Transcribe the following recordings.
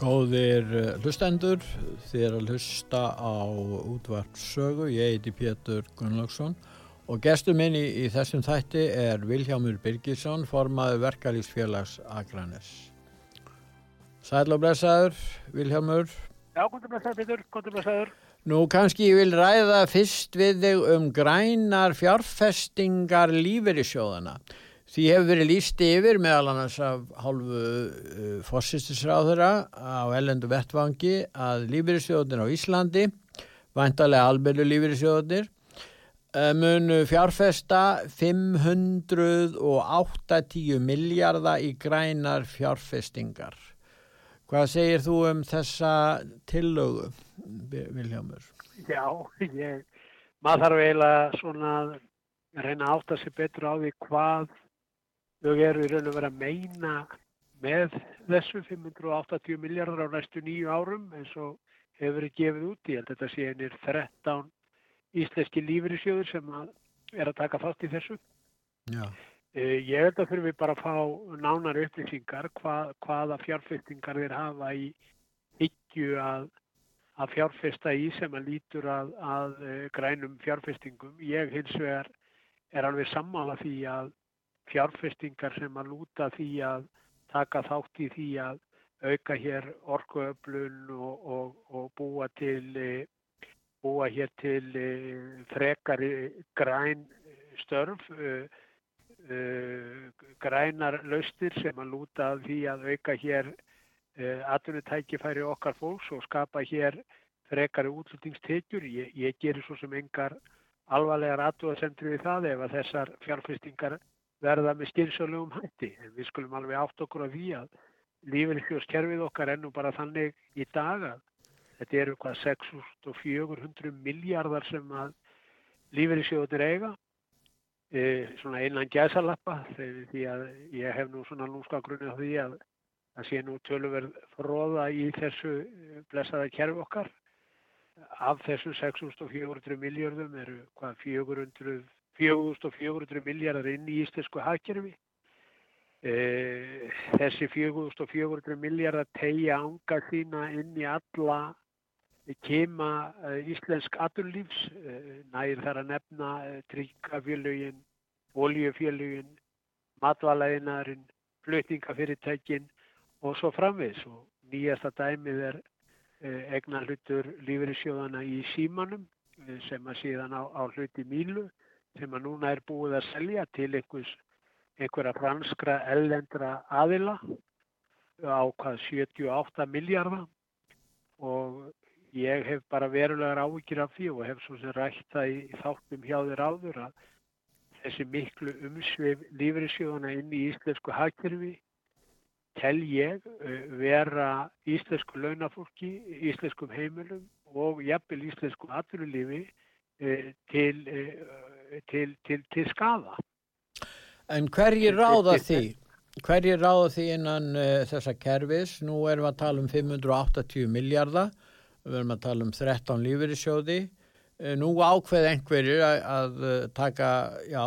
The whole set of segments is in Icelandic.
Góðir uh, hlustendur, þið er að hlusta á útvarpsögu, ég heiti Pétur Gunnlaugsson og gestur minn í, í þessum þætti er Viljámur Birgisson, formaður verkalýsfélags Akranes. Sæl og blessaður, Viljámur. Já, kontur blessaður, Pétur, kontur blessaður. Nú kannski ég vil ræða fyrst við þig um grænar fjárfestingar lífeyrissjóðana. Því hefur verið líst yfir meðal annars af hálfu uh, fórsýstisráðura á ellendu vettvangi að lífeyrissjóðunir á Íslandi, vantarlega alberlu lífeyrissjóðunir, uh, munu fjárfesta 580 miljardar í grænar fjárfestingar. Hvað segir þú um þessa tillögu, Viljámur? Já, ég, maður þarf eiginlega svona að reyna að átta sig betur á því hvað þau eru í raun og vera að meina með þessu 580 miljardar á næstu nýju árum eins og hefur verið gefið út í. Þetta sé einir 13 íslenski lífyrirsjóður sem að er að taka fast í þessu. Já. Ég held að þurfum við bara að fá nánar upplýsingar hvað, hvaða fjárfestingar þeir hafa í hyggju að, að fjárfesta í sem að lítur að, að grænum fjárfestingum. Ég hins vegar er alveg sammála því að fjárfestingar sem að lúta því að taka þátt í því að auka hér orkuöflun og, og, og búa til búa hér til frekari græn störf grænar laustir sem að lúta því að auka hér atvinnutækifæri okkar fólks og skapa hér frekari útlutningstekjur. Ég, ég gerir svo sem engar alvarlegar aðtúðasendri við það ef að þessar fjárfestingar verða með skynsalögum hætti. En við skulum alveg átt okkur að lífeyrisjóðskerfið okkar ennum bara þannig í dag að þetta eru hvað 6.400 miljardar sem að lífeyrisjóðunir eiga. E, svona einan gæsalappa því að ég hef nú svona lúskagrunni á því að það sé nú töluverð fróða í þessu blessaða kerfi okkar. Af þessum 6.400 miljardum eru hvað 400 4.400 miljardar inn í íslensku hagkerfi. E, þessi 4.400 miljardar tegja ánga sína inn í alla kema íslensk aturlífs, e, nær þar að nefna tryggafélögin, oljufélögin, matvalæðinarinn, flutningafyrirtækin og svo framvegs. Og nýjasta dæmið er e, egna hlutur lífeyrissjóðana í símanum sem að síðan á, á hluti Mílu sem að núna er búið að selja til einhvers, einhverja franskra ellendra aðila á hvað 78 miljardar og ég hef bara verulegar ávíkjur af því og hef svo sem rætt það í þáttum hjá þér áður að þessi miklu umsvið lífriðsjóðana inn í íslensku hagkerfi tel ég vera íslensku launafólki, íslenskum heimilum og jafnvel íslensku aturulífi til til, til, til skafa. En hverjir ráða því? Hverjir ráða því innan uh, þessa kerfis? Nú erum við að tala um 580 miljardar, við erum að tala um 13 lífeyrissjóði. Uh, nú ákveð einhverjir að, að taka, já,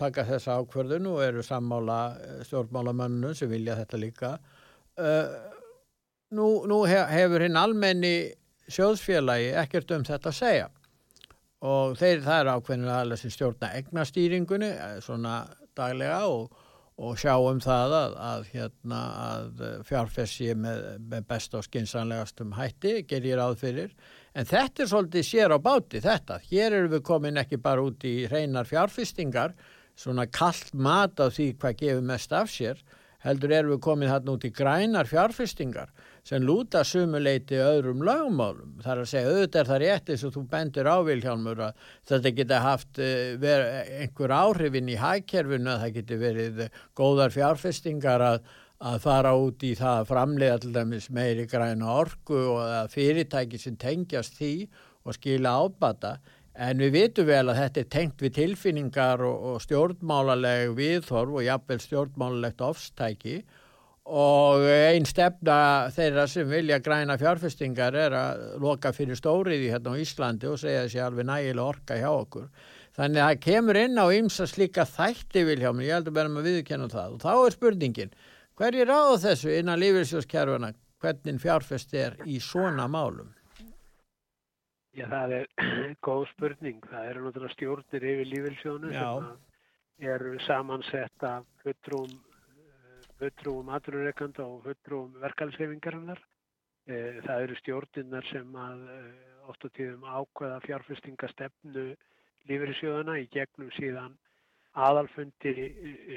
taka þessa ákverðun og eru sammála stjórnmálamönnum sem vilja þetta líka. Uh, nú, nú hefur hinn almenni sjóðsfélagi ekkert um þetta að segja og þeir, það er ákveðinu aðlega sem stjórna egnastýringunni svona daglega og, og sjá um það að, að, hérna, að fjárfessi með, með best og skinsanlegastum hætti, gerir áð fyrir. En þetta er svolítið sér á báti þetta. Hér eru við komin ekki bara út í hreinar fjárfestingar, svona kallt mat á því hvað gefur mest af sér, heldur erum við komin þarna út í grænar fjárfestingar sem lúta sumuleiti öðrum lagmálum. Það er að segja, auðvitað er það rétt eins og þú bendur á Vilhjálmur að þetta geta haft einhver áhrifin í hægkerfinu að það geti verið góðar fjárfestingar að, að fara út í það að framlega til dæmis meiri græna orku og að fyrirtæki sem tengjast því og skila ábata en við vitum vel að þetta er tengt við tilfinningar og, og stjórnmálaleg viðhorf og jafnvel stjórnmálalegt ofstæki og einn stefna þeirra sem vilja græna fjárfestingar er að loka fyrir stóriði hérna á Íslandi og segja þessi alveg nægilega orka hjá okkur. Þannig að það kemur inn á ymsa slíka þætti viljámi, ég heldur bara með viðkennum það og þá er spurningin, hver er ráð þessu innan lífeyrissjóðskerfuna, hvernig fjárfest er í svona málum? Já, það er góð spurning. Það eru náttúrulega stjórnir yfir lífeyrissjónu sem eru samansett af fulltrúum fulltrúum aðrureikanda og fulltrúum verkalshefingarinnar. Eh, það eru stjórninnar sem að eh, oft og tíðum ákveða fjárfestingastefnu lífeyrissjóðana í gegnum síðan aðalfundi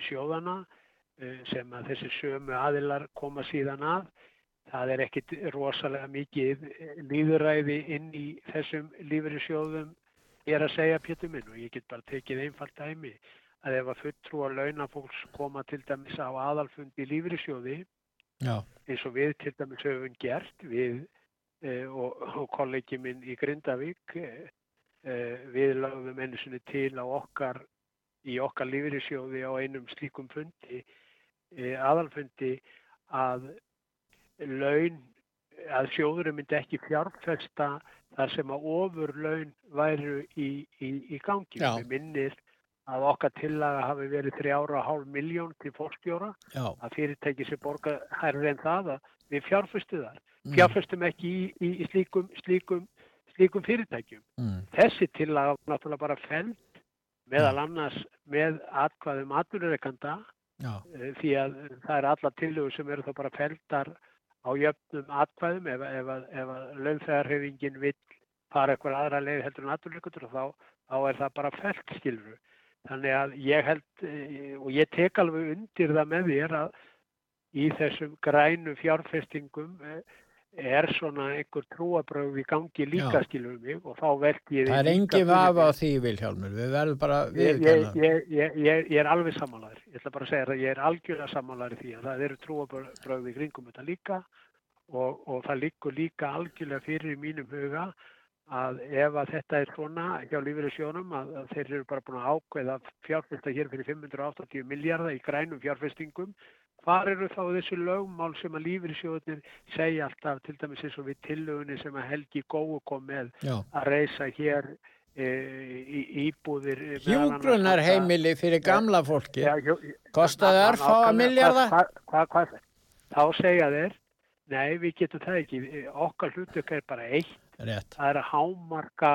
sjóðana eh, sem að þessi sömu aðilar koma síðan að. Það er ekkit rosalega mikið líðuræði inn í þessum lífeyrissjóðum ég er að segja Pétur minn og ég get bara tekið einfalt dæmi að ef að fulltrú að launafólks koma til dæmis á aðalfundi lífrisjóði Já. eins og við til dæmis höfum gert við e, og, og kollegi minn í Grindavík e, e, við lagðum einu sinni til á okkar í okkar lífrisjóði á einum slíkum fundi aðalfundi að laun að sjóðurum myndi ekki fjárfesta þar sem að ofur laun væru í, í, í gangi. Við minnir að okkar tillaga hafi verið 3,5 miljón til fólkstjóra Já. að fyrirtæki sem borga hærri en það að við fjárfæstu þar mm. fjárfæstum ekki í, í, í slíkum, slíkum, slíkum fyrirtækjum mm. þessi tillaga var náttúrulega bara feld meðal mm. annars með atkvaðum atvinnureikanda eh, því að það er alla tillögur sem eru þá bara feldar á jöfnum atkvaðum ef, ef, ef, lögþæðarhefingin vil fara eitthvað aðra leið heldur en atvinnureikandur þá, þá er það bara feld skiluru Þannig að ég held eh, og ég tek alveg undir það með þér að í þessum grænu fjárfestingum eh, er svona einhver trúabröð í gangi líka skilur mig og þá veldi ég Það er engi vafa á því Vilhjálmur, við verðum bara. Ég, ég, ég, ég er alveg samanlæður, ég ætla bara að segja að ég er algjörlega samanlæður því að það eru trúabröð í kringum þetta líka og, og það líkur líka algjörlega fyrir í mínum huga að ef að þetta er svona hjá lífeyrisjónum að, að þeir eru bara búin að ákveða fjárfesta hér fyrir 580 miljardar í grænum fjárfestingum hvar eru þá þessu lögmál sem að lífeyrisjónir segja alltaf til dæmis eins og við tillögunni sem að Helgi Góu kom með Já. að reysa hér e, í íbúðir e, Hjúgrunar heimili fyrir gamla fólki ja, kostaði örfáa miljardar þá segja þeir nei við getum það ekki okkar hlutök er bara eitt Rétt. Það er að hámarka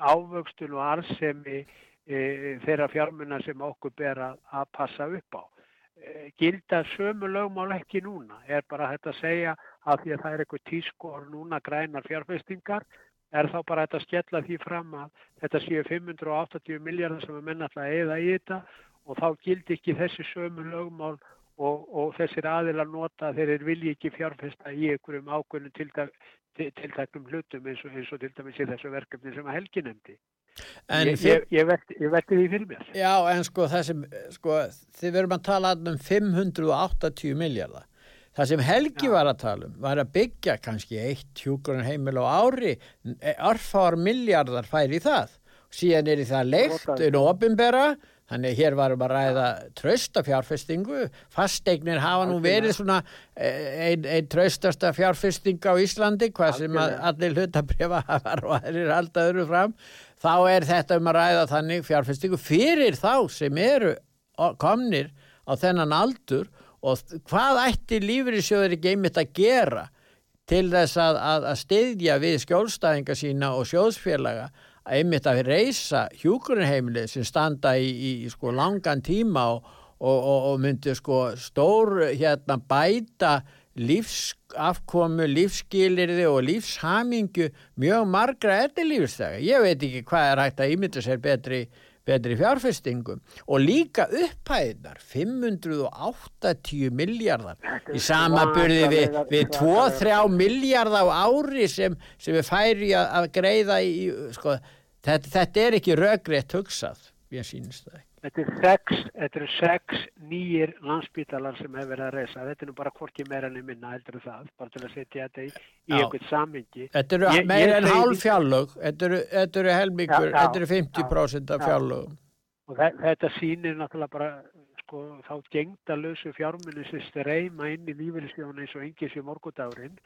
ávöxtun og arsemi e, þeirra fjármuna sem okkur ber að, að passa upp á. E, gilda sömu lögmál ekki núna. Er bara þetta að segja að því að það er eitthvað tískor núna grænar fjárfestingar er þá bara þetta að skella því fram að þetta séu 580 miljardar sem er menn alltaf eða í þetta og þá gildi ekki þessi sömu lögmál og, og þessir aðila nota þeir vilji ekki fjárfesta í einhverjum ákveðnum tiltak tiltæknum hlutum eins og, eins og til dæmis í þessu verkefni sem að Helgi nefndi. Ég, fyr... ég, ég veldi því fyrir mér. Já, en sko það sem, sko, þið verum að tala um 580 miljardar. Það sem Helgi Já. var að tala um var að byggja kannski eitt hjúgrunn heimil á ári, arfár miljardar fær í það. Síðan er það leikt en ofinbera Þannig hér varum að ræða trösta fjárfestingu, fasteignir hafa nú verið svona einn ein tröstasta fjárfesting á Íslandi, hvað sem að allir hlutabrifa hafar og aðrir alltaf eru fram, þá er þetta um að ræða þannig fjárfestingu fyrir þá sem eru komnir á þennan aldur og hvað ætti lífriðsjóður ekki einmitt að gera til þess að, að, að styðja við skjólstæðinga sína og sjóðsfélaga einmitt að reysa hjúkurunheimilið sem standa í, í, sko langan tíma og, og, og, og myndi sko stór hérna bæta lífsafkomu, lífsskilirði og lífshamingu mjög margra eftirlífstega. Ég veit ekki hvað er hægt að ímynda sér betri, betri fjárfestingum og líka upphæðinar 580 miljardar í samaburði við, við 2-3 miljardar á ári sem, sem við færi að greiða í sko Þetta, þetta er ekki röggrétt hugsað, ég sínist það ekki. Þetta er sex, þetta eru sex nýjir landsbítalar sem hefur verið að reysa. Þetta er nú bara hvorki meira enn minna heldur það, bara til að setja þetta í, í einhvern samingi. Þetta eru Ég- meira ég en segi- hálf fjárlög, þetta eru, eru helmingur, þetta eru 50% af já. fjárlögum. Og þe- þetta sýnir náttúrulega bara sko, þá gengdalösu fjármunni sem streyma inn í lífeyrisjónu eins og engis í morgundagurinn.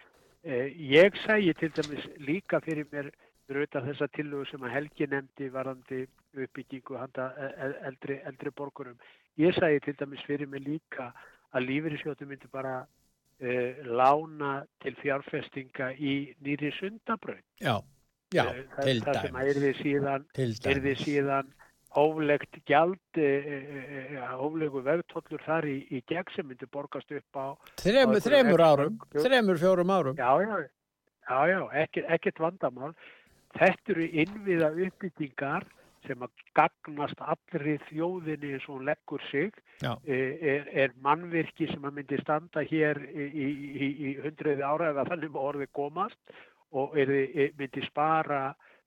Eh, ég sægi til dæmis líka fyrir mér auðvitað þessa tillögu sem að Helgi nefndi varandi uppbyggingu handa e- e- eldri, eldri borgurum. Ég sægi til dæmis fyrir mér líka að lífeyrisjónu myndi bara uh, lána til fjárfestinga í nýri sundabraun. Já, já, Eh, það, til það sem dæmis. að yrði síðan dæmis. síðan hóflegt gjald, hóflegu vegtollur þar í, í gegn sem myndi borgast upp á, Þremur, á þremur árum, þremur, fjórum árum. já, já, já, já, ekkert vandamál. Þetta eru innviða uppbyggingar sem að gagnast allri þjóðinni eins og hún leggur sig, Já. e, er, er mannvirki sem að myndi standa hér í, í, í, í hundruði ára eða þannig með orði komast og er, er, myndi spara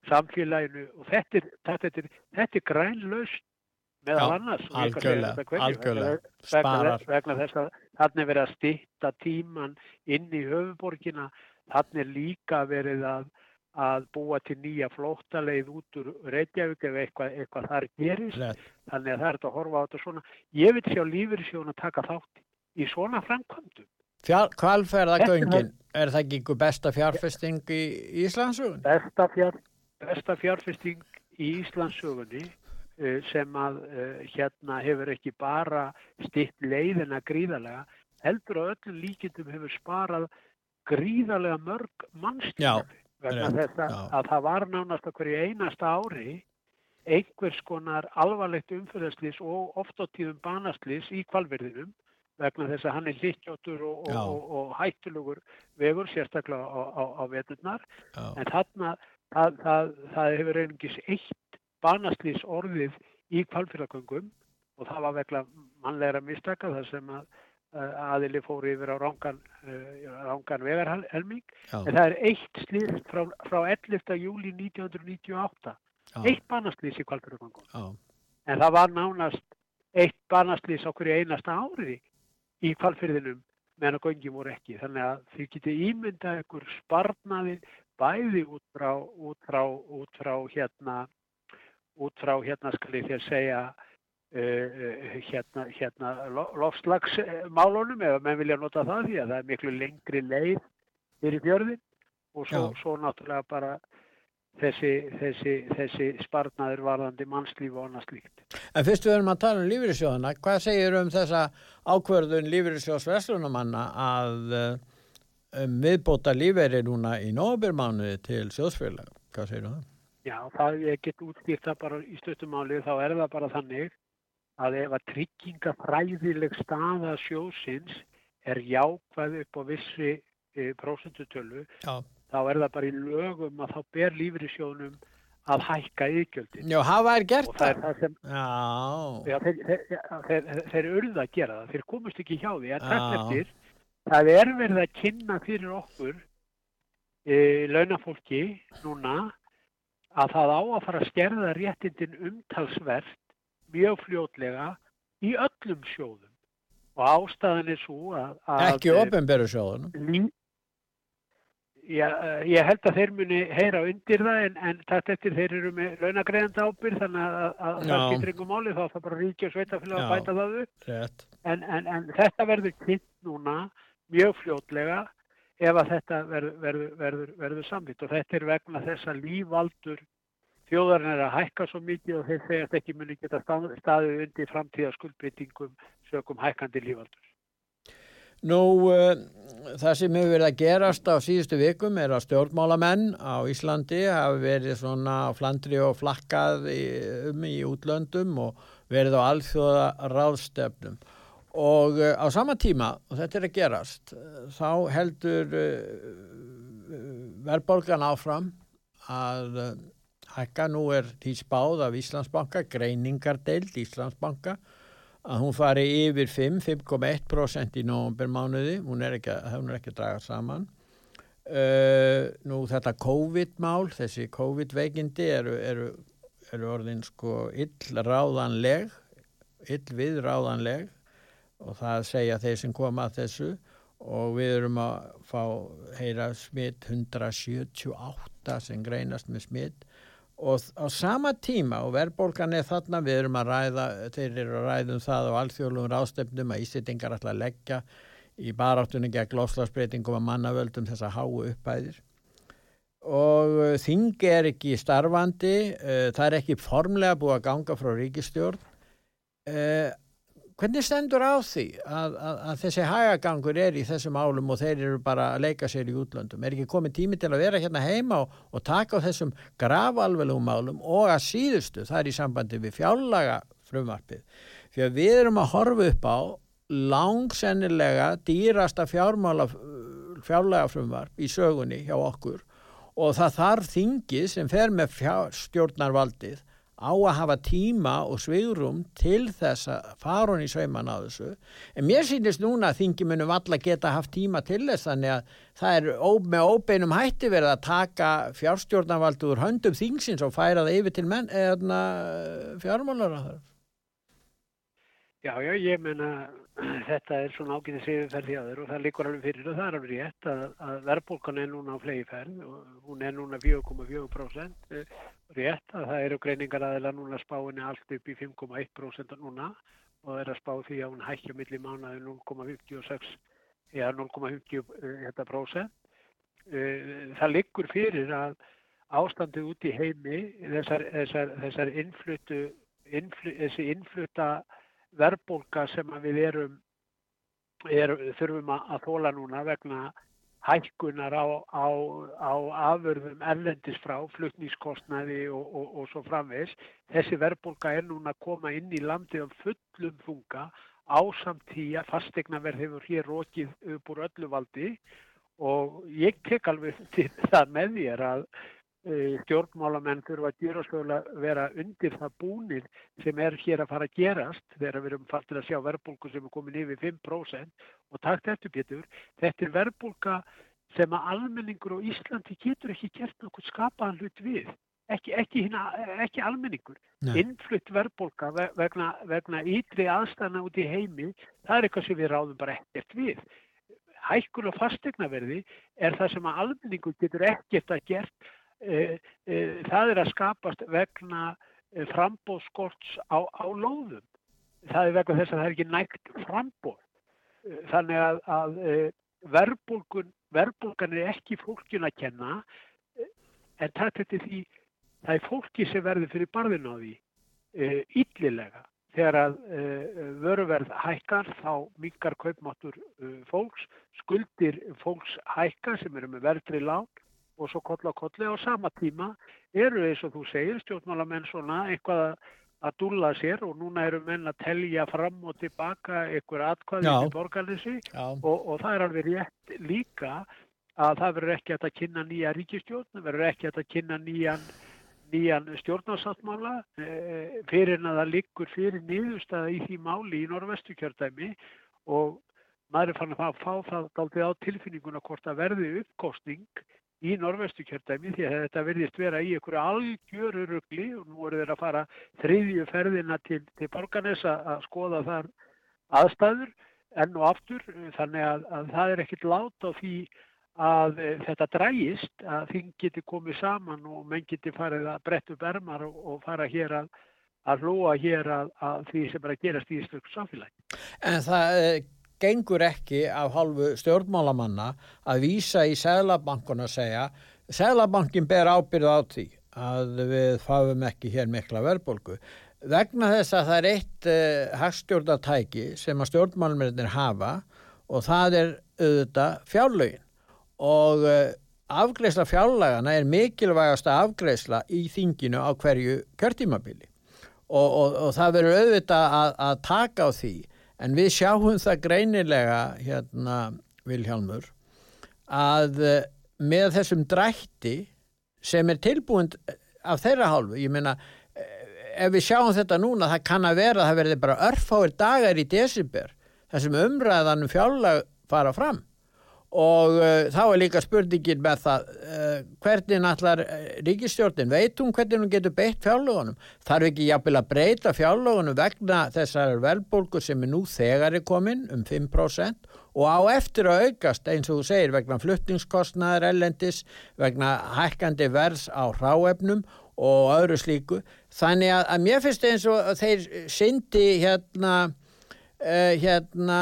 samfélaginu og þetta er, þetta er, þetta er grænlaust meðal annars. Algjörlega, algjörlega. vegna, vegna þess að þannig er verið að stytta tíman inn í höfuborgina þannig er líka verið að, að búa til nýja flóttaleið út úr Reykjavík ef eitthvað, eitthvað þar gerist. Rétt. þannig að það er þetta að horfa á þetta svona. Ég vil sjá lífyrirsjóðun að taka þátt í svona framkvæmdum. Fjár, hvalferðagöngin, er það ekki besta fjárfesting í Íslandsugun? besta, fjár, besta fjárfesting í Íslandssögunni uh, sem að uh, hérna hefur ekki bara stitt leiðina gríðarlega heldur að öllum líkindum hefur sparað gríðarlega mörg Já, mannstjófi vegna rétt, þess að, já. að það var nánast að hverju einasta ári einhvers konar alvarlegt umfyrðaslis og oft á tíðum banaslis í kvalverðinum vegna þess að hann er hlýttjóttur og, og, og, og hættulegur vegur sérstaklega á, á, á veturnar. En þarna það, það, það hefur einungis eitt banaslýs orðið í kvalfyrragöngum og það var vegla mannlegra mistaka þar sem að aðili fóru yfir á rángan, uh, rángan vegarhelming. En það er eitt slýs frá, frá 11. júli 1998 já, eitt banaslýs í kvalfyrragöngum já, en það var nánast eitt banaslýs á hverju einasta ári í kvalfyrðinum meðan að göngin voru ekki. Þannig að þið getið ímyndað ykkur sparnaði bæði út frá, út frá, út frá hérna, út frá hérna skal ég þér segja hérna, hérna lofslagsmálunum ef menn vilja nota það því að það er miklu lengri leið fyrir fjörðin og svo, svo náttúrulega bara þessi, þessi, þessi sparnaður varðandi mannslíf og annað slíkt. En fyrst við erum að tala um lífyrirsjóðana, hvað segir um þessa ákvörðun lífyrirsjóðs Veslunumanna að uh, um viðbóta lífeyri núna í nóbyrmánuði til sjóðsfélag? Hvað segir um það? Já, það ég get útskýrt það bara í stöttumáli þá er það bara þannig að ef að tryggingafræðileg staða sjóðsins er jákvæð upp á vissi e, prósentutölu Já, þá er það bara í lögum að þá ber lífyrirsjóðnum að hækka yðgjöldin Já hafa er og gert það er það? það sem Já, já, þeir, þeir, þeir, þeir urðu að gera það, þeir komust ekki hjá því. Eftir. Það er verið að kynna fyrir okkur e, launafólki núna að það á að fara að skerða réttindin umtalsvert mjög fljótlega í öllum sjóðum. Og ástæðan er svo að, að ekki ofinberu sjóðunum. Já, ég held að þeir muni heyra undir það en, en þetta eftir þeir eru með launagreðanda ábyrð þannig að, að, að það skiptir engum máli þá það bara ríkja sveitafélag að bæta það upp. En, en, en þetta verður kynnt núna mjög fljótlega ef að þetta verður, verður, verður, verður samvitt og þetta er vegna þess að lífaldur þjóðarinn er að hækka svo mikið og þeir segja að ekki muni geta stað- staðið undir framtíða skuldbyttingum sögum hækkandi lífaldur. Nú, uh, það sem hefur verið að gerast á síðustu vikum er að stjórnmálamenn á Íslandi hafi verið svona flandri og flakkað í, um í útlöndum og verið á alþjóða ráðstefnum. Og uh, á sama tíma, og þetta er að gerast, þá heldur uh, verðbólgan áfram að hækka. Nú er því spáð af Íslandsbanka, greiningardeild Íslandsbanka, að hún fari yfir 5, 5,1% í nóvumbermánuði, hún er ekki, hún er ekki að draga saman. Uh, nú þetta COVID-mál, þessi COVID-veikindi eru, eru, eru orðin sko illráðanleg ill viðráðanleg og það segja þeir sem koma að þessu. Og við erum að fá heyra smitt 178 sem greinast með smitt og á sama tíma og verðbólgan er þarna við erum að ræða, þeir eru að ræða um það á alþjóðlum ráðstöfnum að Íslandingar ætla að leggja í baráttunni gegn glóslagsbreytingum að mannavöldum þessa háu upphæðir. Og uh, þingi er ekki starfandi, uh, það er ekki formlega búið að ganga frá ríkistjórn uh, Hvernig stendur á því að, að, að þessi hagagangur er í þessum álum og þeir eru bara að leika sér í útlöndum? Er ekki komið tími til að vera hérna heima og, og taka á þessum gravalvelugum álum og að síðustu, það er í sambandi við fjállaga frumarpið. Fyrir að við erum að horfa upp á langsennilega dýrasta fjállaga frumarp í sögunni hjá okkur og það þarf þingið sem fer með stjórnarvaldið á að hafa tíma og svigrum til þess að fara hún í sauman á þessu. En mér sýnist núna að þingi munum alla geta haft tíma til þess þannig að það er ó, með óbeinum hætti verið að taka fjárstjórnarvaldu úr höndum þingsins og færa það yfir til menn eða fjármálar að það Já, já, ég menna þetta er svona ágætið séðuferð hjá þér og það líkur alveg fyrir og það er alveg rétt að, að verðbólkan er núna á flegiferð og hún er núna 4,4% eh, rétt að það eru greiningar aðeila núna spáinni allt upp í 5,1% núna og það er að spá því að hún hækja millir mánaði 0,56 eða 0,50%. Það líkur fyrir að ástandið út í heimi þessar, þessar, þessar innflutu, innfl, þessi innfluta verðbólka sem við erum, er, þurfum að þóla núna vegna hækkunar á, á, á afurðum erlendis frá, flutnískostnaði og, og, og svo framvegs. Þessi verðbólka er núna að koma inn í landið á fullum þunga á samtíð að fastegnaverð hefur hér rókið upp úr öllu valdi og ég tek alveg til það með þér að stjórnmálamenn þurfa að gera vera undir það búnir sem er hér að fara að gerast þegar við erum fattir að sjá verðbólku sem er komin yfir 5% og takt eftir Pétur, þetta er verðbólka sem að almenningur á Íslandi getur ekki gert nokkuð skapaðan hlut við. Ekki, ekki, ekki almenningur. Innflutt verðbólka vegna, vegna ítri aðstæðna út í heimi það er eitthvað sem við ráðum bara ekkert við. Hækkun og fastegnaverði er það sem að almenningur getur ekkert að gert það er að skapast vegna e, frambóðskorts á, á lóðum. Það er vegna þess að það er ekki nægt frambóð. Þannig að, að verbulgun, verbulgan er ekki fólkin að kenna en takk til því það er fólki sem verður fyrir barðin á því yllilega. Þegar að vöruverð hækkar þá mingar kaupmáttur fólks, skuldir fólks hækkar sem eru með verðri lán og svo koll á kolli á sama tíma eru eins og þú segir stjórnmálamenn svona eitthvað að dúlla sér og núna eru menn að telja fram og tilbaka einhver atkvæði í borgarleysi og, og það er alveg rétt líka að það verður ekki að kynna nýja ríkistjórn, það verður ekki að kynna nýjan, nýjan stjórnarsáttmála e, fyrir en að það liggur fyrir niðurstaða í því máli í norvestu kjördæmi og maður er fann að fá það á tilfinninguna hvort að verði uppkostning í norvestu kjördæmi því að þetta verðist vera í einhverju algjöru ruggli og nú voru þeir að fara þriðju ferðina til, til Borganes að skoða þar aðstæður enn og aftur þannig að, að það er ekkit lát á því að e, þetta drægist að þing geti komið saman og menn geti farið að bretta upp ermar og, og fara hér að að hlúa hér að, að því sem er að gerast í Íslands samfélagi. En það e, gengur ekki af halvu stjórnmálamanna að vísa í Sælabankun að segja Sælabankin ber ábyrð á því að við fáum ekki hér mikla verðbólgu. Vegna þess að það er eitt uh, hagstjórnartæki sem að stjórnmálmennir hafa og það er auðvitað fjárlögin. Og uh, afgreysla fjárlagana er mikilvægasta afgreysla í þinginu á hverju kjörtímabili. Og, og, og það verður auðvitað að, að taka á því en við sjáum það greinilega hérna Vilhjálmur að eh, með þessum drætti sem er tilbúin af þeirra hálfu, ég meina eh, ef við sjáum þetta núna, það kann að vera að það verði bara örfáir dagar í desember þar sem umræðanum fjárlag fara fram og uh, þá er líka spurningin með það uh, hvernig allar ríkistjórnin veit hún hvernig hún getur beitt fjárlögunum? Þarf ekki jafnvel að breyta fjárlögunum vegna þessar velbólkur sem er nú þegar er komin um 5% og á eftir að aukast eins og þú segir vegna fluttingskostnaðar ellendis vegna hækkandi verðs á ráefnum og öðru slíku. Þannig að, að mér finnst eins og þeir syndi hérna uh, hérna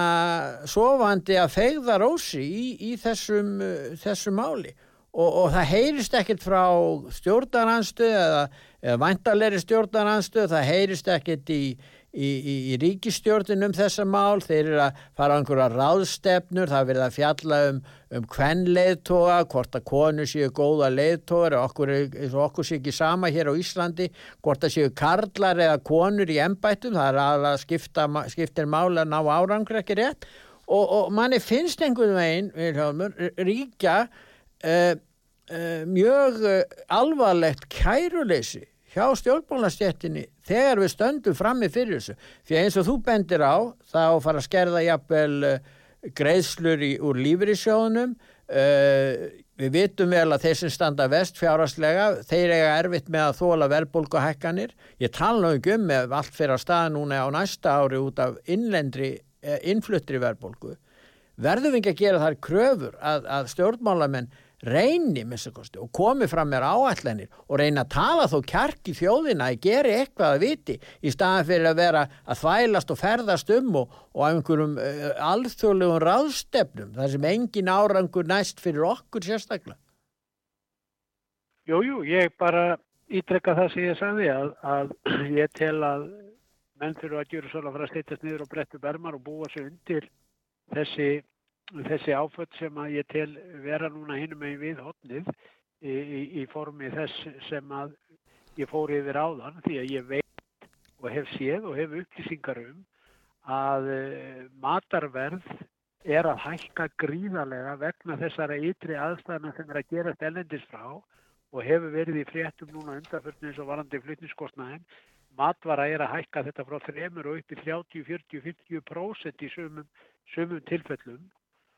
sofandi að fegða rósi í, í þessum, uh, þessum máli. Og, og það heyrist ekkert frá stjórnaranstöð eða, eða vantarleiri stjórnaranstöð, það heyrist ekkert í í, í, í ríkistjórnum þessa mál, þeir eru að fara á einhverja ráðstefnur, það verður að fjalla um, um hvern leiðtoga, hvort að konu séu góða leiðtogar og okkur, okkur sé ekki sama hér á Íslandi, hvort að séu karlar eða konur í ennbættum, það er að skipta, skiptir mál að ná árangur ekki rétt? Og, og manni finnst einhvern veginn, Vilhelmur, ríkja uh, uh, mjög alvarlegt kæruleysi hjá stjórnbólastjettinni þegar við stöndum frammi fyrir þessu. Því eins og þú bendir á þá fara að skerða jafnvel uh, greiðslur í, úr lífriðsjónunum uh, við vitum vel að þeir sem standa vest fjáraslega þeir eiga erfitt með að þóla velbólku hækkanir ég tala um um með allt fyrir að staða núna á næsta ári út af innlendri uh, innfluttri velbólku verðum við ekki að gera þar kröfur að, að stjórnmálamenn reyni minnstakosti og komi fram mér áallanir og reyna að tala þó kjark í þjóðina að gera eitthvað að viti í staðan fyrir að vera að þvælast og ferðast um og, og einhverjum uh, alþjóðlegum ráðstefnum þar sem engin árangur næst fyrir okkur sérstaklega. Jújú, jú, ég bara ítrekka það sem ég sagði að, að ég tel að menn þurfa að gera svolítið að fara að steytast niður og brettu bermar og búa sig undir þessi þessi áföll sem að ég tel vera núna hinnum megin við hotnið í, í, í formi þess sem að ég fór yfir áðan því að ég veit og hef séð og hef upplýsingar um að uh, matarverð er að hækka gríðarlega vegna þessara ytri aðstæðana sem er að gera stellendis frá og hefur verið í fréttum núna undanförnum eins og varandi flutniskostnaðin matvara er að hækka þetta frá 3 og upp í 30, 40, 50% í sumum, sumum tilfellum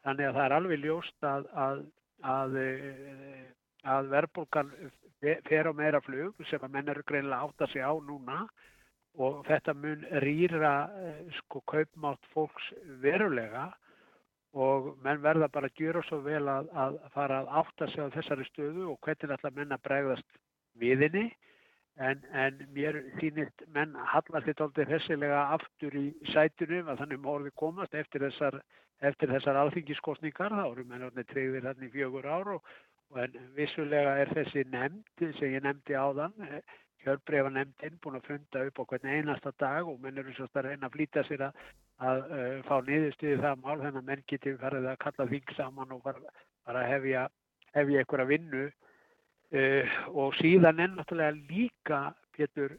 Þannig að það er alveg ljóst að, að, að, eh, að verðbólgan fer á meira flug sem að menn eru greinlega átt að segja á núna. Og þetta mun rýra eh, sko kaupmátt fólks verulega. Og menn verða bara að gera svo vel að, að fara að átta sig á þessari stöðu og hvernig ætla menn að bregðast viðinni en, en mér þýnist menn hallar þetta aldrei hessilega aftur í sætunum að þannig morði komast eftir þessar þessar alþingiskostningar, þá eru mennarnir treyðir hérna í fjögur ár og, og en vissulega er þessi nefnd sem ég nefndi áðan, hjörbreyfa eh, nefndin búin að funda upp á hvern einasta dag og menn eru svolítið að reyna að flýta sér að, að uh, fá niðurstuði það mál. Þannig að menn geti farið að kalla þing saman og fara, fara að hefja, hefja einhverja vinnu uh, og síðan er náttúrulega líka Pétur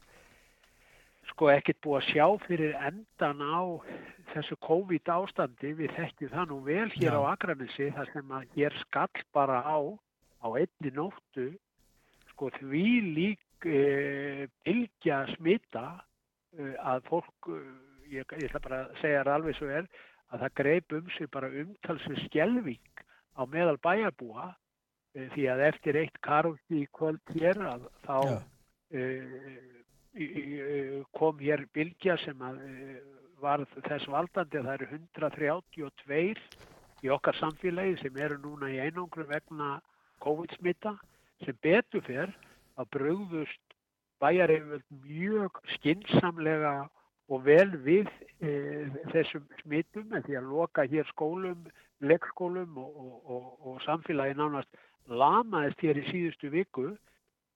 sko ekkert búið að sjá fyrir endan á þessu COVID ástandi við þekkjum það nú vel hér Já. á Akranissi þar sem að hér skall bara á á einni nóttu sko því lík e, bylgja smita e, að fólk ég, ég ætla bara að segja það alveg svo er að það greip um sig bara umtalsvið skjelving á meðal bæjarbúa því að eftir eitt karvti kvöld hér að þá e, kom hér bylgja sem að eh, var þess valdandi að það eru 132 í okkar samfélagi sem eru núna í einangru vegna COVID-smitta sem betur fyrr að bröðust bæjarefjöld mjög skinsamlega og vel við e, þessum smittum en því að loka hér skólum, leggskólum og, og, og, og samfélagi nánast lamaðist hér í síðustu viku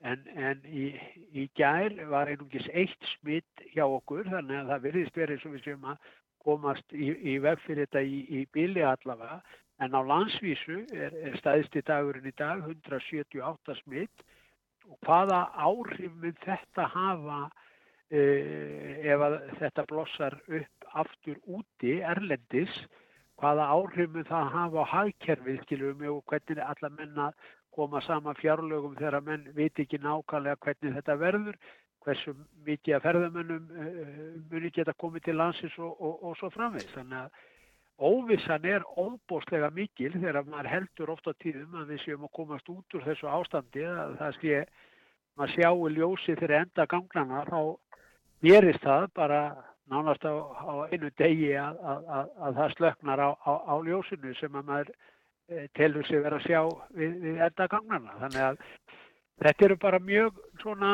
En, en í, í gær var einungis eitt smitt hjá okkur þannig að það virðist verið og við séum að komast í, í veg fyrir þetta í, í bíli allavega. En á landsvísu er, er staðist í dagurinn í dag 178 smitt og hvaða áhrif mun þetta hafa uh, ef þetta blossar upp aftur úti erlendis hvaða áhrif mun það hafa á hagkerfið skilum og hvernig alla menna koma sama fjárlögum þegar menn viti ekki nákvæmlega hvernig þetta verður, hversu mikið að ferðamönnum uh, muni geta komið til landsins og, og, og svo framvegð. Þannig að óvissan er óbóstlega mikil þegar maður heldur ofta tíðum að við séum að komast út úr þessu ástandi að það sé, maður sjáu ljósi fyrir enda ganglana þá gerist það bara nánast á, á einu degi að, að, að, að það slöknar á, á ljósinu sem að maður e, telur sig verið að sjá við, við enda ganglana þannig að þetta eru bara mjög svona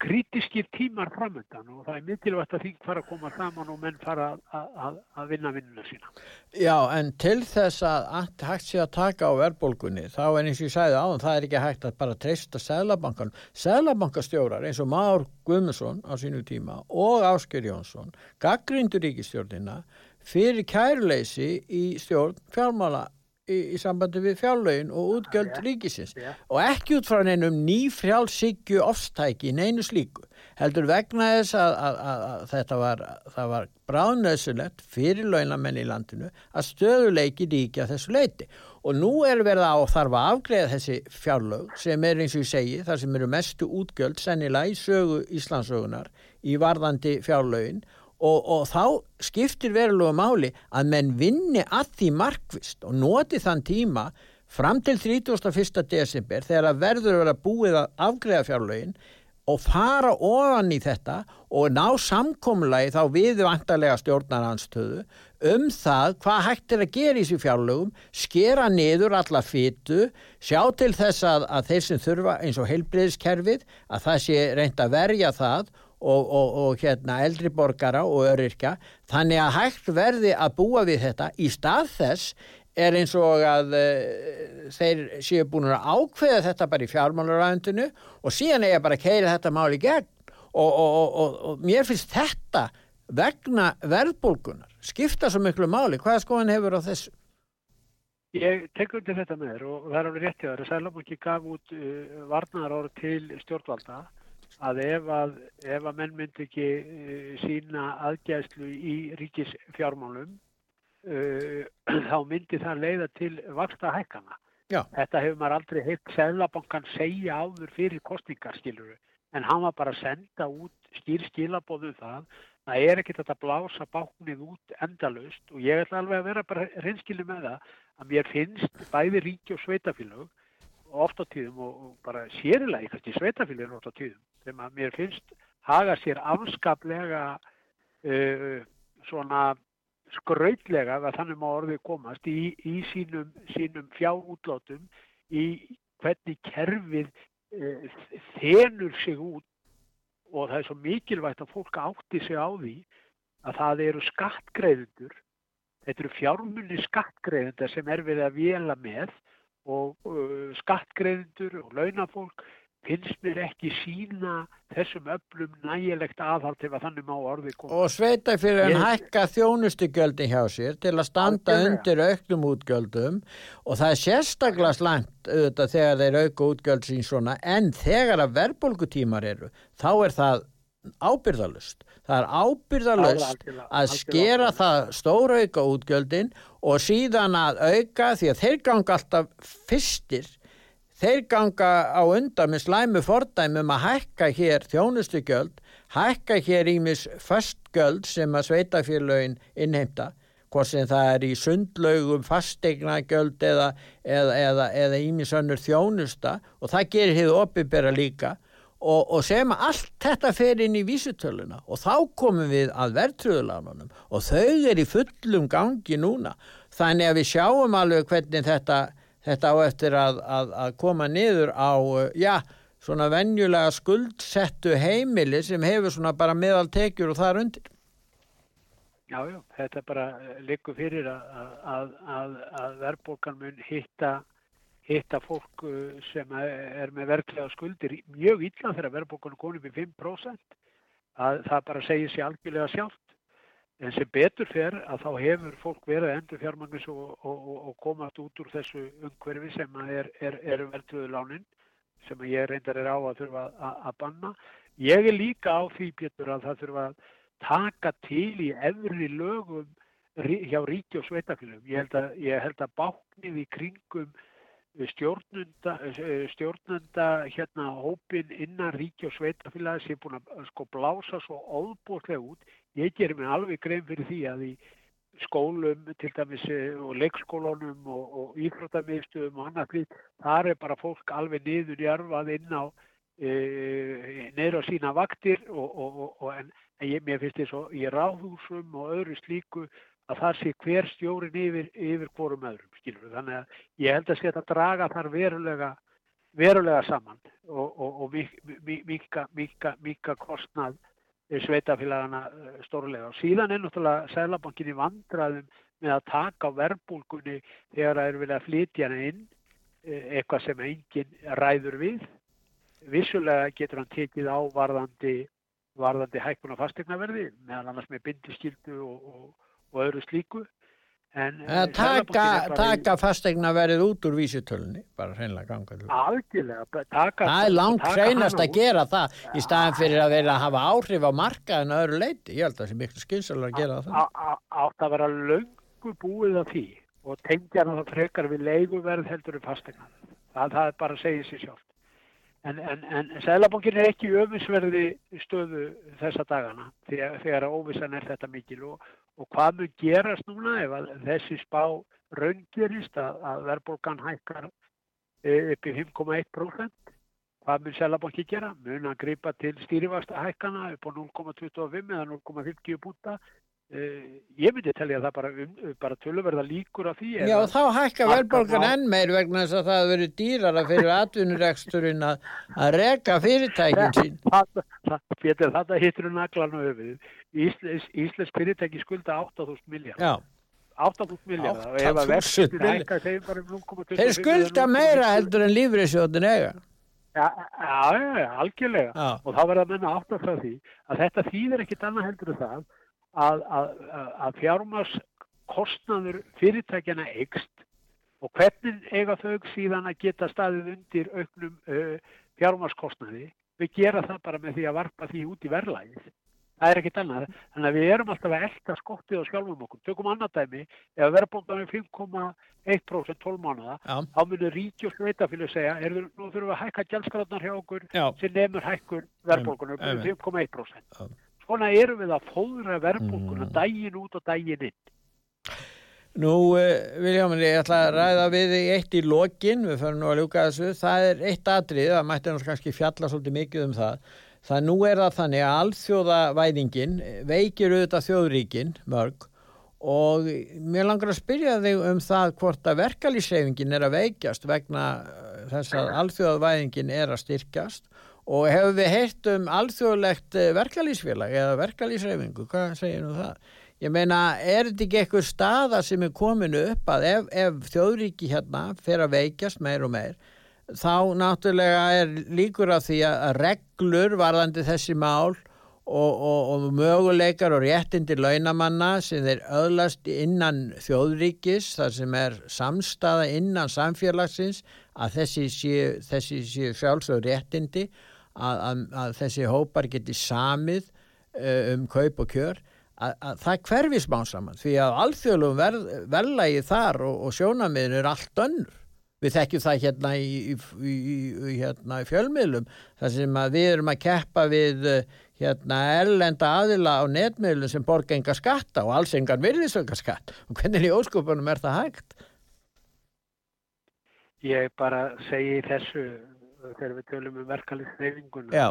krítiskir tímar framöndan og það er mikilvægt að þing fara að koma saman og menn fara að vinna vinnuna sína. Já, en til þess að hægt sé að taka á verðbólgunni, þá er eins og ég sæði áðan, það er ekki hægt að bara treysta Sælabankan. Sælabankastjórar eins og Már Guðmusson á sínu tíma og Ásker Jónsson, gaggrindur ríkistjórnina fyrir kærleysi í stjórn fjármála í, í sambandi við fjárlögin og útgjöld ja, ríkisins. ja. og ekki út frá neinum nýfrjálsíkju ofstæki neinu slíku. Heldur vegna þess að, að, að, að þetta var, var bráðnöðsulegt fyrir launamenn í landinu að stöðuleiki ríkja þessu leiti og nú er verið á þarf að afgreða þessi fjárlög sem er eins og ég segi þar sem eru mestu útgjöld sennilega í sögu Íslandsögunar í varðandi fjárlögin og, og þá skiptir verulega máli að menn vinni að því markvist og noti þann tíma fram til 31. desember þegar verður að vera búið að afgreða fjárlögin og fara ofan í þetta og ná samkomlagi þá við vantarlega stjórnaranstöðu um það hvað hægt er að gera í þessu fjárlögum, skera niður alla fytu, sjá til þess að, að þeir sem þurfa eins og heilbreyðskerfið að það sé reynd að verja það og, og, og hérna eldri borgara og öryrkja. Þannig að hægt verði að búa við þetta. Í stað þess er eins og að uh, þeir séu búin að ákveða þetta bara í fjármálaræðundinu og síðan er ég bara að keira þetta mál í gegn. Og, og mér finnst þetta vegna verðbólkunar skipta svo miklu máli, hvaða skoðan hefur á þessu? Ég tek undir þetta með þér og það er alveg réttið að ekki gaf út uh, varnar ára til stjórnvalda að ef að, ef að menn myndi ekki uh, sína aðgæðslu í ríkisfjármálum uh, þá myndi það leiða til vaksta hækkana. Já. Þetta hefur maður aldrei heilt Sæðlabankan segja áður fyrir kostningar skiluru en hann var bara að senda út skýr skilabóðu um það það er ekkert að blása báknið út endalust og ég ætla alveg að vera bara reynskilni með það að mér finnst bæði ríki og sveitafélög ofta tíðum og, bara sérilega í kannski sveitafélagin ofta tíðum sem að mér finnst haga sér afskaplega uh, svona skrautlega að þannig má orðið komast í, í sínum, sínum fjárútlátum í hvernig kerfið uh, þenur sig út. Og það er svo mikilvægt að fólk átti sig á því að það eru skattgreðundur þetta eru fjármunni skattgreðundar sem er verið að vela með og uh, skattgreðendur og launafólk finnst mér ekki sína þessum öflum nægilegt aðhald ef að þannig má orðið koma. Og sveita fyrir en hækka þjónustugöldi hjá sér til að standa Algjörlega. undir auknum útgöldum og það er sérstaklega slangt auðvitað þegar þeir auka útgöld sín svona en þegar að verðbólkutímar eru þá er það ábyrðalust. Það er ábyrðalust að skera það stóra auka útgöldin og síðan að auka því að þeir ganga alltaf fyrstir þeir ganga á undan með slæmu fordæmum að hækka hér þjónustugjöld, hækka hér ímis fastgjöld sem að sveitafélagin innheimta hvort sem það er í sundlaugum fastegnagjöld eða eða ímis önnur þjónusta og það gerir hefur opibera líka. Og, og sem allt þetta fer inn í vísutöluna og þá komum við að verðtröðulánunum og þau er í fullum gangi núna. Þannig að við sjáum alveg hvernig þetta, þetta á eftir að, að, að koma niður á, já, svona venjulega skuldsettu heimili sem hefur svona bara meðal tekjur og það er undir. Já, já, þetta bara likur fyrir að, að verðbólkan mun hitta, hitta fólk uh, sem er með verklega skuldir mjög illa þegar verðbólkan er konið við 5%. Að það bara segir sér algjörlega sjálft En sem betur fer að þá hefur fólk verið endur fjármangis og, og, og komast út úr þessu umhverfi sem er, er, er verðtröðulánin sem ég reyndar er á að þurfa að banna. Ég er líka á því Pétur að það þurfa að taka til í efri lögum hjá ríki og sveitafélum. Ég held að, að báknið í kringum stjórnunda, stjórnunda hérna hópin innan ríki og sveitafélagi sem er búin að sko blása svo óbúslega út. Ég gerir mig alveg grein fyrir því að í skólum til dæmis eh, og leikskólunum og, og íþróttamiðstöðum og annað því þar er bara fólk alveg niður jarfað inn á e, niður á sína vaktir og, og, en, en ég, mér finnst þess að í ráðhúsum og öðru slíku að það sé hver stjórin yfir, yfir hvorum öðrum skilur. þannig að ég held að þetta draga þar verulega verulega saman og mika kostnað sveitafélagana eh, stórlega. Og síðan er náttúrulega Sælabankin í vandraðum með að taka á verbulgunni þegar það er vilja að flytja hana inn, eh, eitthvað sem enginn ræður við. Vissulega getur hann tekið á varðandi, varðandi hækkun og fastegnaverði, meðal annars með bindiskildu og, og, og öðru slíku. En, en eh, taka, taka fastegna verið út úr vísutölunni bara hreinlega ganga algjörlega taka, það er langt hreinast að gera það ja, í staðan fyrir að vera að hafa áhrif á markaðinu öðru leiti ég held að það sé miklu skynsalega að gera það. átt að vera löngu búið af því og tengja hann að frekar við leiguverð heldur um fastegna það, það bara segja sér sjálf en, en, en Sælabankin er ekki öfisverði stöðu þessa dagana þegar, þegar óvissan er þetta mikil og Og hvað mun gerast núna ef þessi spá raungerist að, að verðbólgan hækkar e, upp í 5,1%? Hvað mun Selabanki gera? Mun að gripa til stýrifasta hækkana upp á 0,25 eða 0,50 búta? Uh, ég myndi að tellja það bara, um, bara tölverða líkur af því Já þá hækka verðbólgan enn meir vegna þess að það hefur verið dýrara fyrir atvinnureksturinn að, að reka fyrirtækin sín. Þetta hittur um naglan og öfið Íslensk, Íslensk fyrirtæki skulda 8.000 miljard 8.000 miljard Þeir skulda meira heldur en lífriðsjóðin eiga. Já, já, já, algjörlega. Já. og þá verða að menna átt af því að þetta þýðir ekkit annað heldur en það að, að, að fjármarskostnaður fyrirtækjana eikst og hvernig eiga þau síðan að geta staðið undir auknum uh, fjármarskostnaði við gera það bara með því að varpa því út í verðlægið það er ekkit annað, þannig að við erum alltaf að elda skottið og skjálfum okkur, tökum annað dæmi. Ef verðbóndan er 5,1% 12 mánuða, Já. þá munir ríki og sveitafélag segja, er, nú þurfum við að hækka gjaldskráðnar hjá okkur Já. sem nefnur hækkun verðbóngunum 5,1% svona erum við að fóðra verðbólkuna mm. dægin út og dægin inn. Nú, uh, Viljáman, ég ætla að ræða við þig eitt í lokin, við förum nú að ljúka þessu, það er eitt atrið, það mætti náttúrulega kannski fjalla svolítið mikið um það, það nú er það þannig að alþjóðavæðingin veikir auðvitað þjóðríkin mörg og mér langar að spyrja þig um það hvort að verkalýsreifingin er að veikjast vegna þess að alþjóðavæðingin er að styrkjast og hefur við heilt um alþjóðlegt eh, verkalýsfélag eða verkalýsreifingu, hvað segir nú það? Ég meina, er þetta ekki eitthvað staða sem er kominu upp að ef, ef þjóðríki hérna fer að veikjast meir og meir, þá náttúrulega er líkur af því að reglur varðandi þessi mál og, og, og möguleikar og réttindir launamanna sem þeir öðlast innan þjóðríkis, þar sem er samstaða innan samfélagsins, að þessi séu, sjálfsögur réttindi að, að, að þessi hópar geti samið uh, um kaup og kjör að, að það hverfi smá saman því að alþjóðlum verð, verðlægi þar og, og sjónamiðin er allt önnur við þekkjum það hérna í, í, í, hérna fjölmiðlum þar sem við erum að keppa við hérna erlenda aðila á netmiðlum sem borga enga skatta og alls engan virðisöka skatt og hvernig í óskupunum er það hægt? Ég bara segi þessu þegar við tölum um verkefliðsreifinguna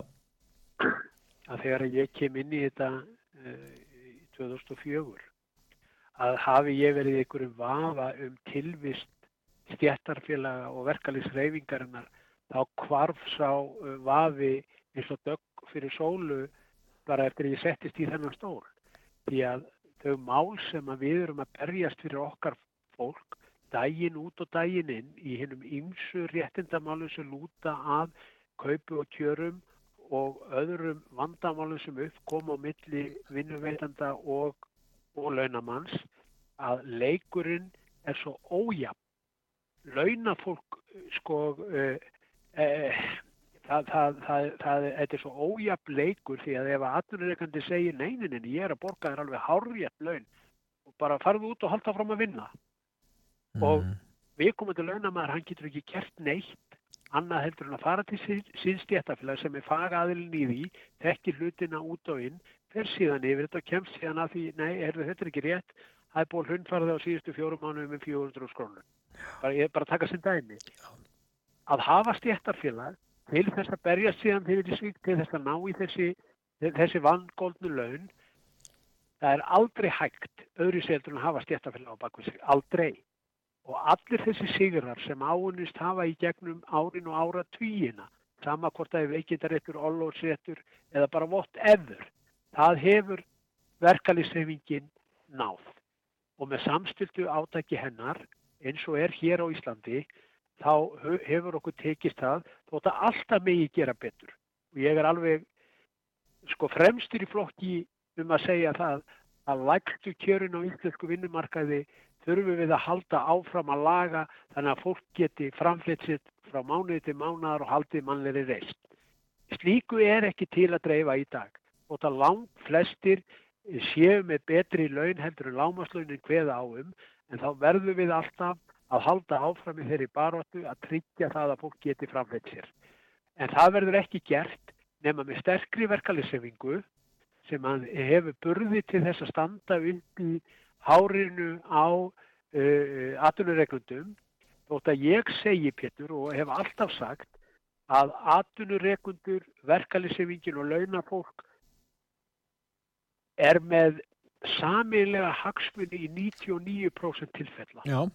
að þegar ég kem inn í þetta uh, í 2004 að hafi ég verið einhverjum vafa um tilvist stjættarfélaga og verkefliðsreifingarinnar þá kvarf sá uh, vafi eins og dögg fyrir sólu bara eftir ég settist í þennan stól. Því að þau mál sem að við erum að berjast fyrir okkar fólk dægin út og dægin inn í hennum ymsu réttindamálu sem lúta af kaupu og kjörum og öðrum vandamálu sem uppkom á milli vinnuveitanda og, og launamanns að leikurinn er svo ójafn. Launafólk sko uh, uh, það, það, það, það er svo ójafn leikur því að ef að aðnurreikandi segir neyninni ég er að borga þér alveg hárjætt laun og bara farðu út og halda fram að vinna mm. og við komum til launamæður, hann getur ekki gert neitt annað heldur en að fara til stjættafélag sem er fagaðilin í því þekkir hlutina út og inn fer síðan yfir þetta og kemst síðan að því nei, er, þetta ekki rétt það er búin hundfarði á síðustu fjórum mánuðum með 400 skrónur. Bara, ég er bara að taka sem dæmi. Að hafa stjættarfélag til þess að berja síðan til þess að ná í þessi, þessi vangóldnu laun, það er aldrei hægt öðru seldur en að hafa stjættarfélag á bakvið sig. Aldrei. Og allir þessi sigrar sem áunist hafa í gegnum árin og ára tvíina, sama hvort það er veikindaréttur, ollótsréttur eða bara whatever, það hefur verkalýsefingin náð. Og með samstiltu átæki hennar, eins og er hér á Íslandi, þá hefur okkur tekist það, þótt að alltaf megi gera betur. Og ég er alveg sko fremstur í flokki um að segja það að lægstu kjörin á íslensku vinnumarkaði þurfum við að halda áfram að laga þannig að fólk geti framflitt sitt frá mánuði til mánuðar og haldið mannleiri reist. Slíku er ekki til að dreifa í dag og það langt flestir séu með betri laun heldur en lámaslaunin hveða áum en þá verðum við alltaf að halda áfram í þeirri baróttu að tryggja það að fólk geti framflitt sér. En það verður ekki gert nema með sterkri verkalisefingu sem hefur burði til þess að standa í hárinu á uh, atvinnureglundum þótt að ég segi Pétur og hef alltaf sagt að atvinnureglundur, verkalisefingin og launafólk er með samilega hagsmunni í 99% tilfella. Já.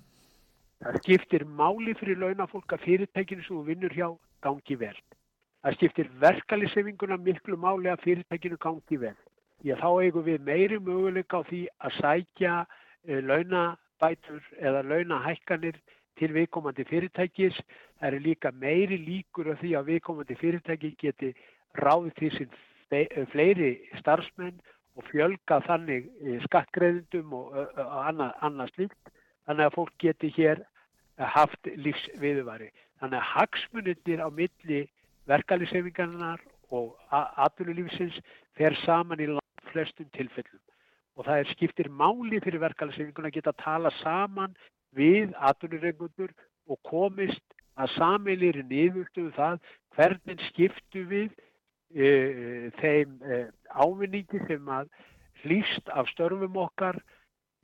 Það skiptir máli fyrir launafólk að fyrirtækinu sem þú vinnur hjá gangi vel. Það skiptir verkalisefinguna miklu máli að fyrirtækinu gangi vel. Ég þá eigum við meiri möguleika á því að sækja uh, launabætur eða launahækkanir til viðkomandi fyrirtækis. Það eru líka meiri líkur af því að viðkomandi fyrirtæki geti ráðið til sín fleiri starfsmenn og fjölga þannig skattgreðundum og annað, annað slíkt. Þannig að fólk geti hér haft lífsviðuvari. Þannig að hagsmunir á milli verkalisefingarnar og atvinnulífsins fer saman í flestum tilfellum og það er skiptir máli fyrir verkefælisefinguna að geta að tala saman við atvinnurengundur og komist að samilir nýðvöldu um það hvernig skiptu við e, þeim e, ávinningi sem að hlýst af störfum okkar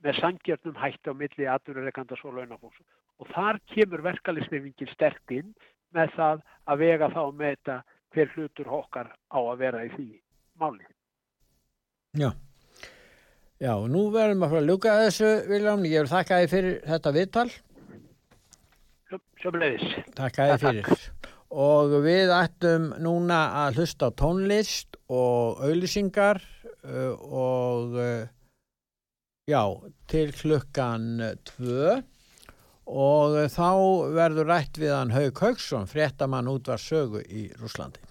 með sangjörnum hætti á milli atvinnuregandars og launafólks og þar kemur verkefælisefingin sterk inn með það að vega þá með þetta hver hlutur okkar á að vera í því máli. Já. Já, nú verðum að fara að ljúka þessu, Viljám. Ég vil þakka þið fyrir þetta viðtal. Sjöfnleis. Þakka þið fyrir. Og við ættum núna að hlusta á tónlist og auðlýsingar uh, og uh, já, til klukkan tvö og þá verður rætt við hann Haug Haugsson, fréttamann út var sögu í Rúslandi.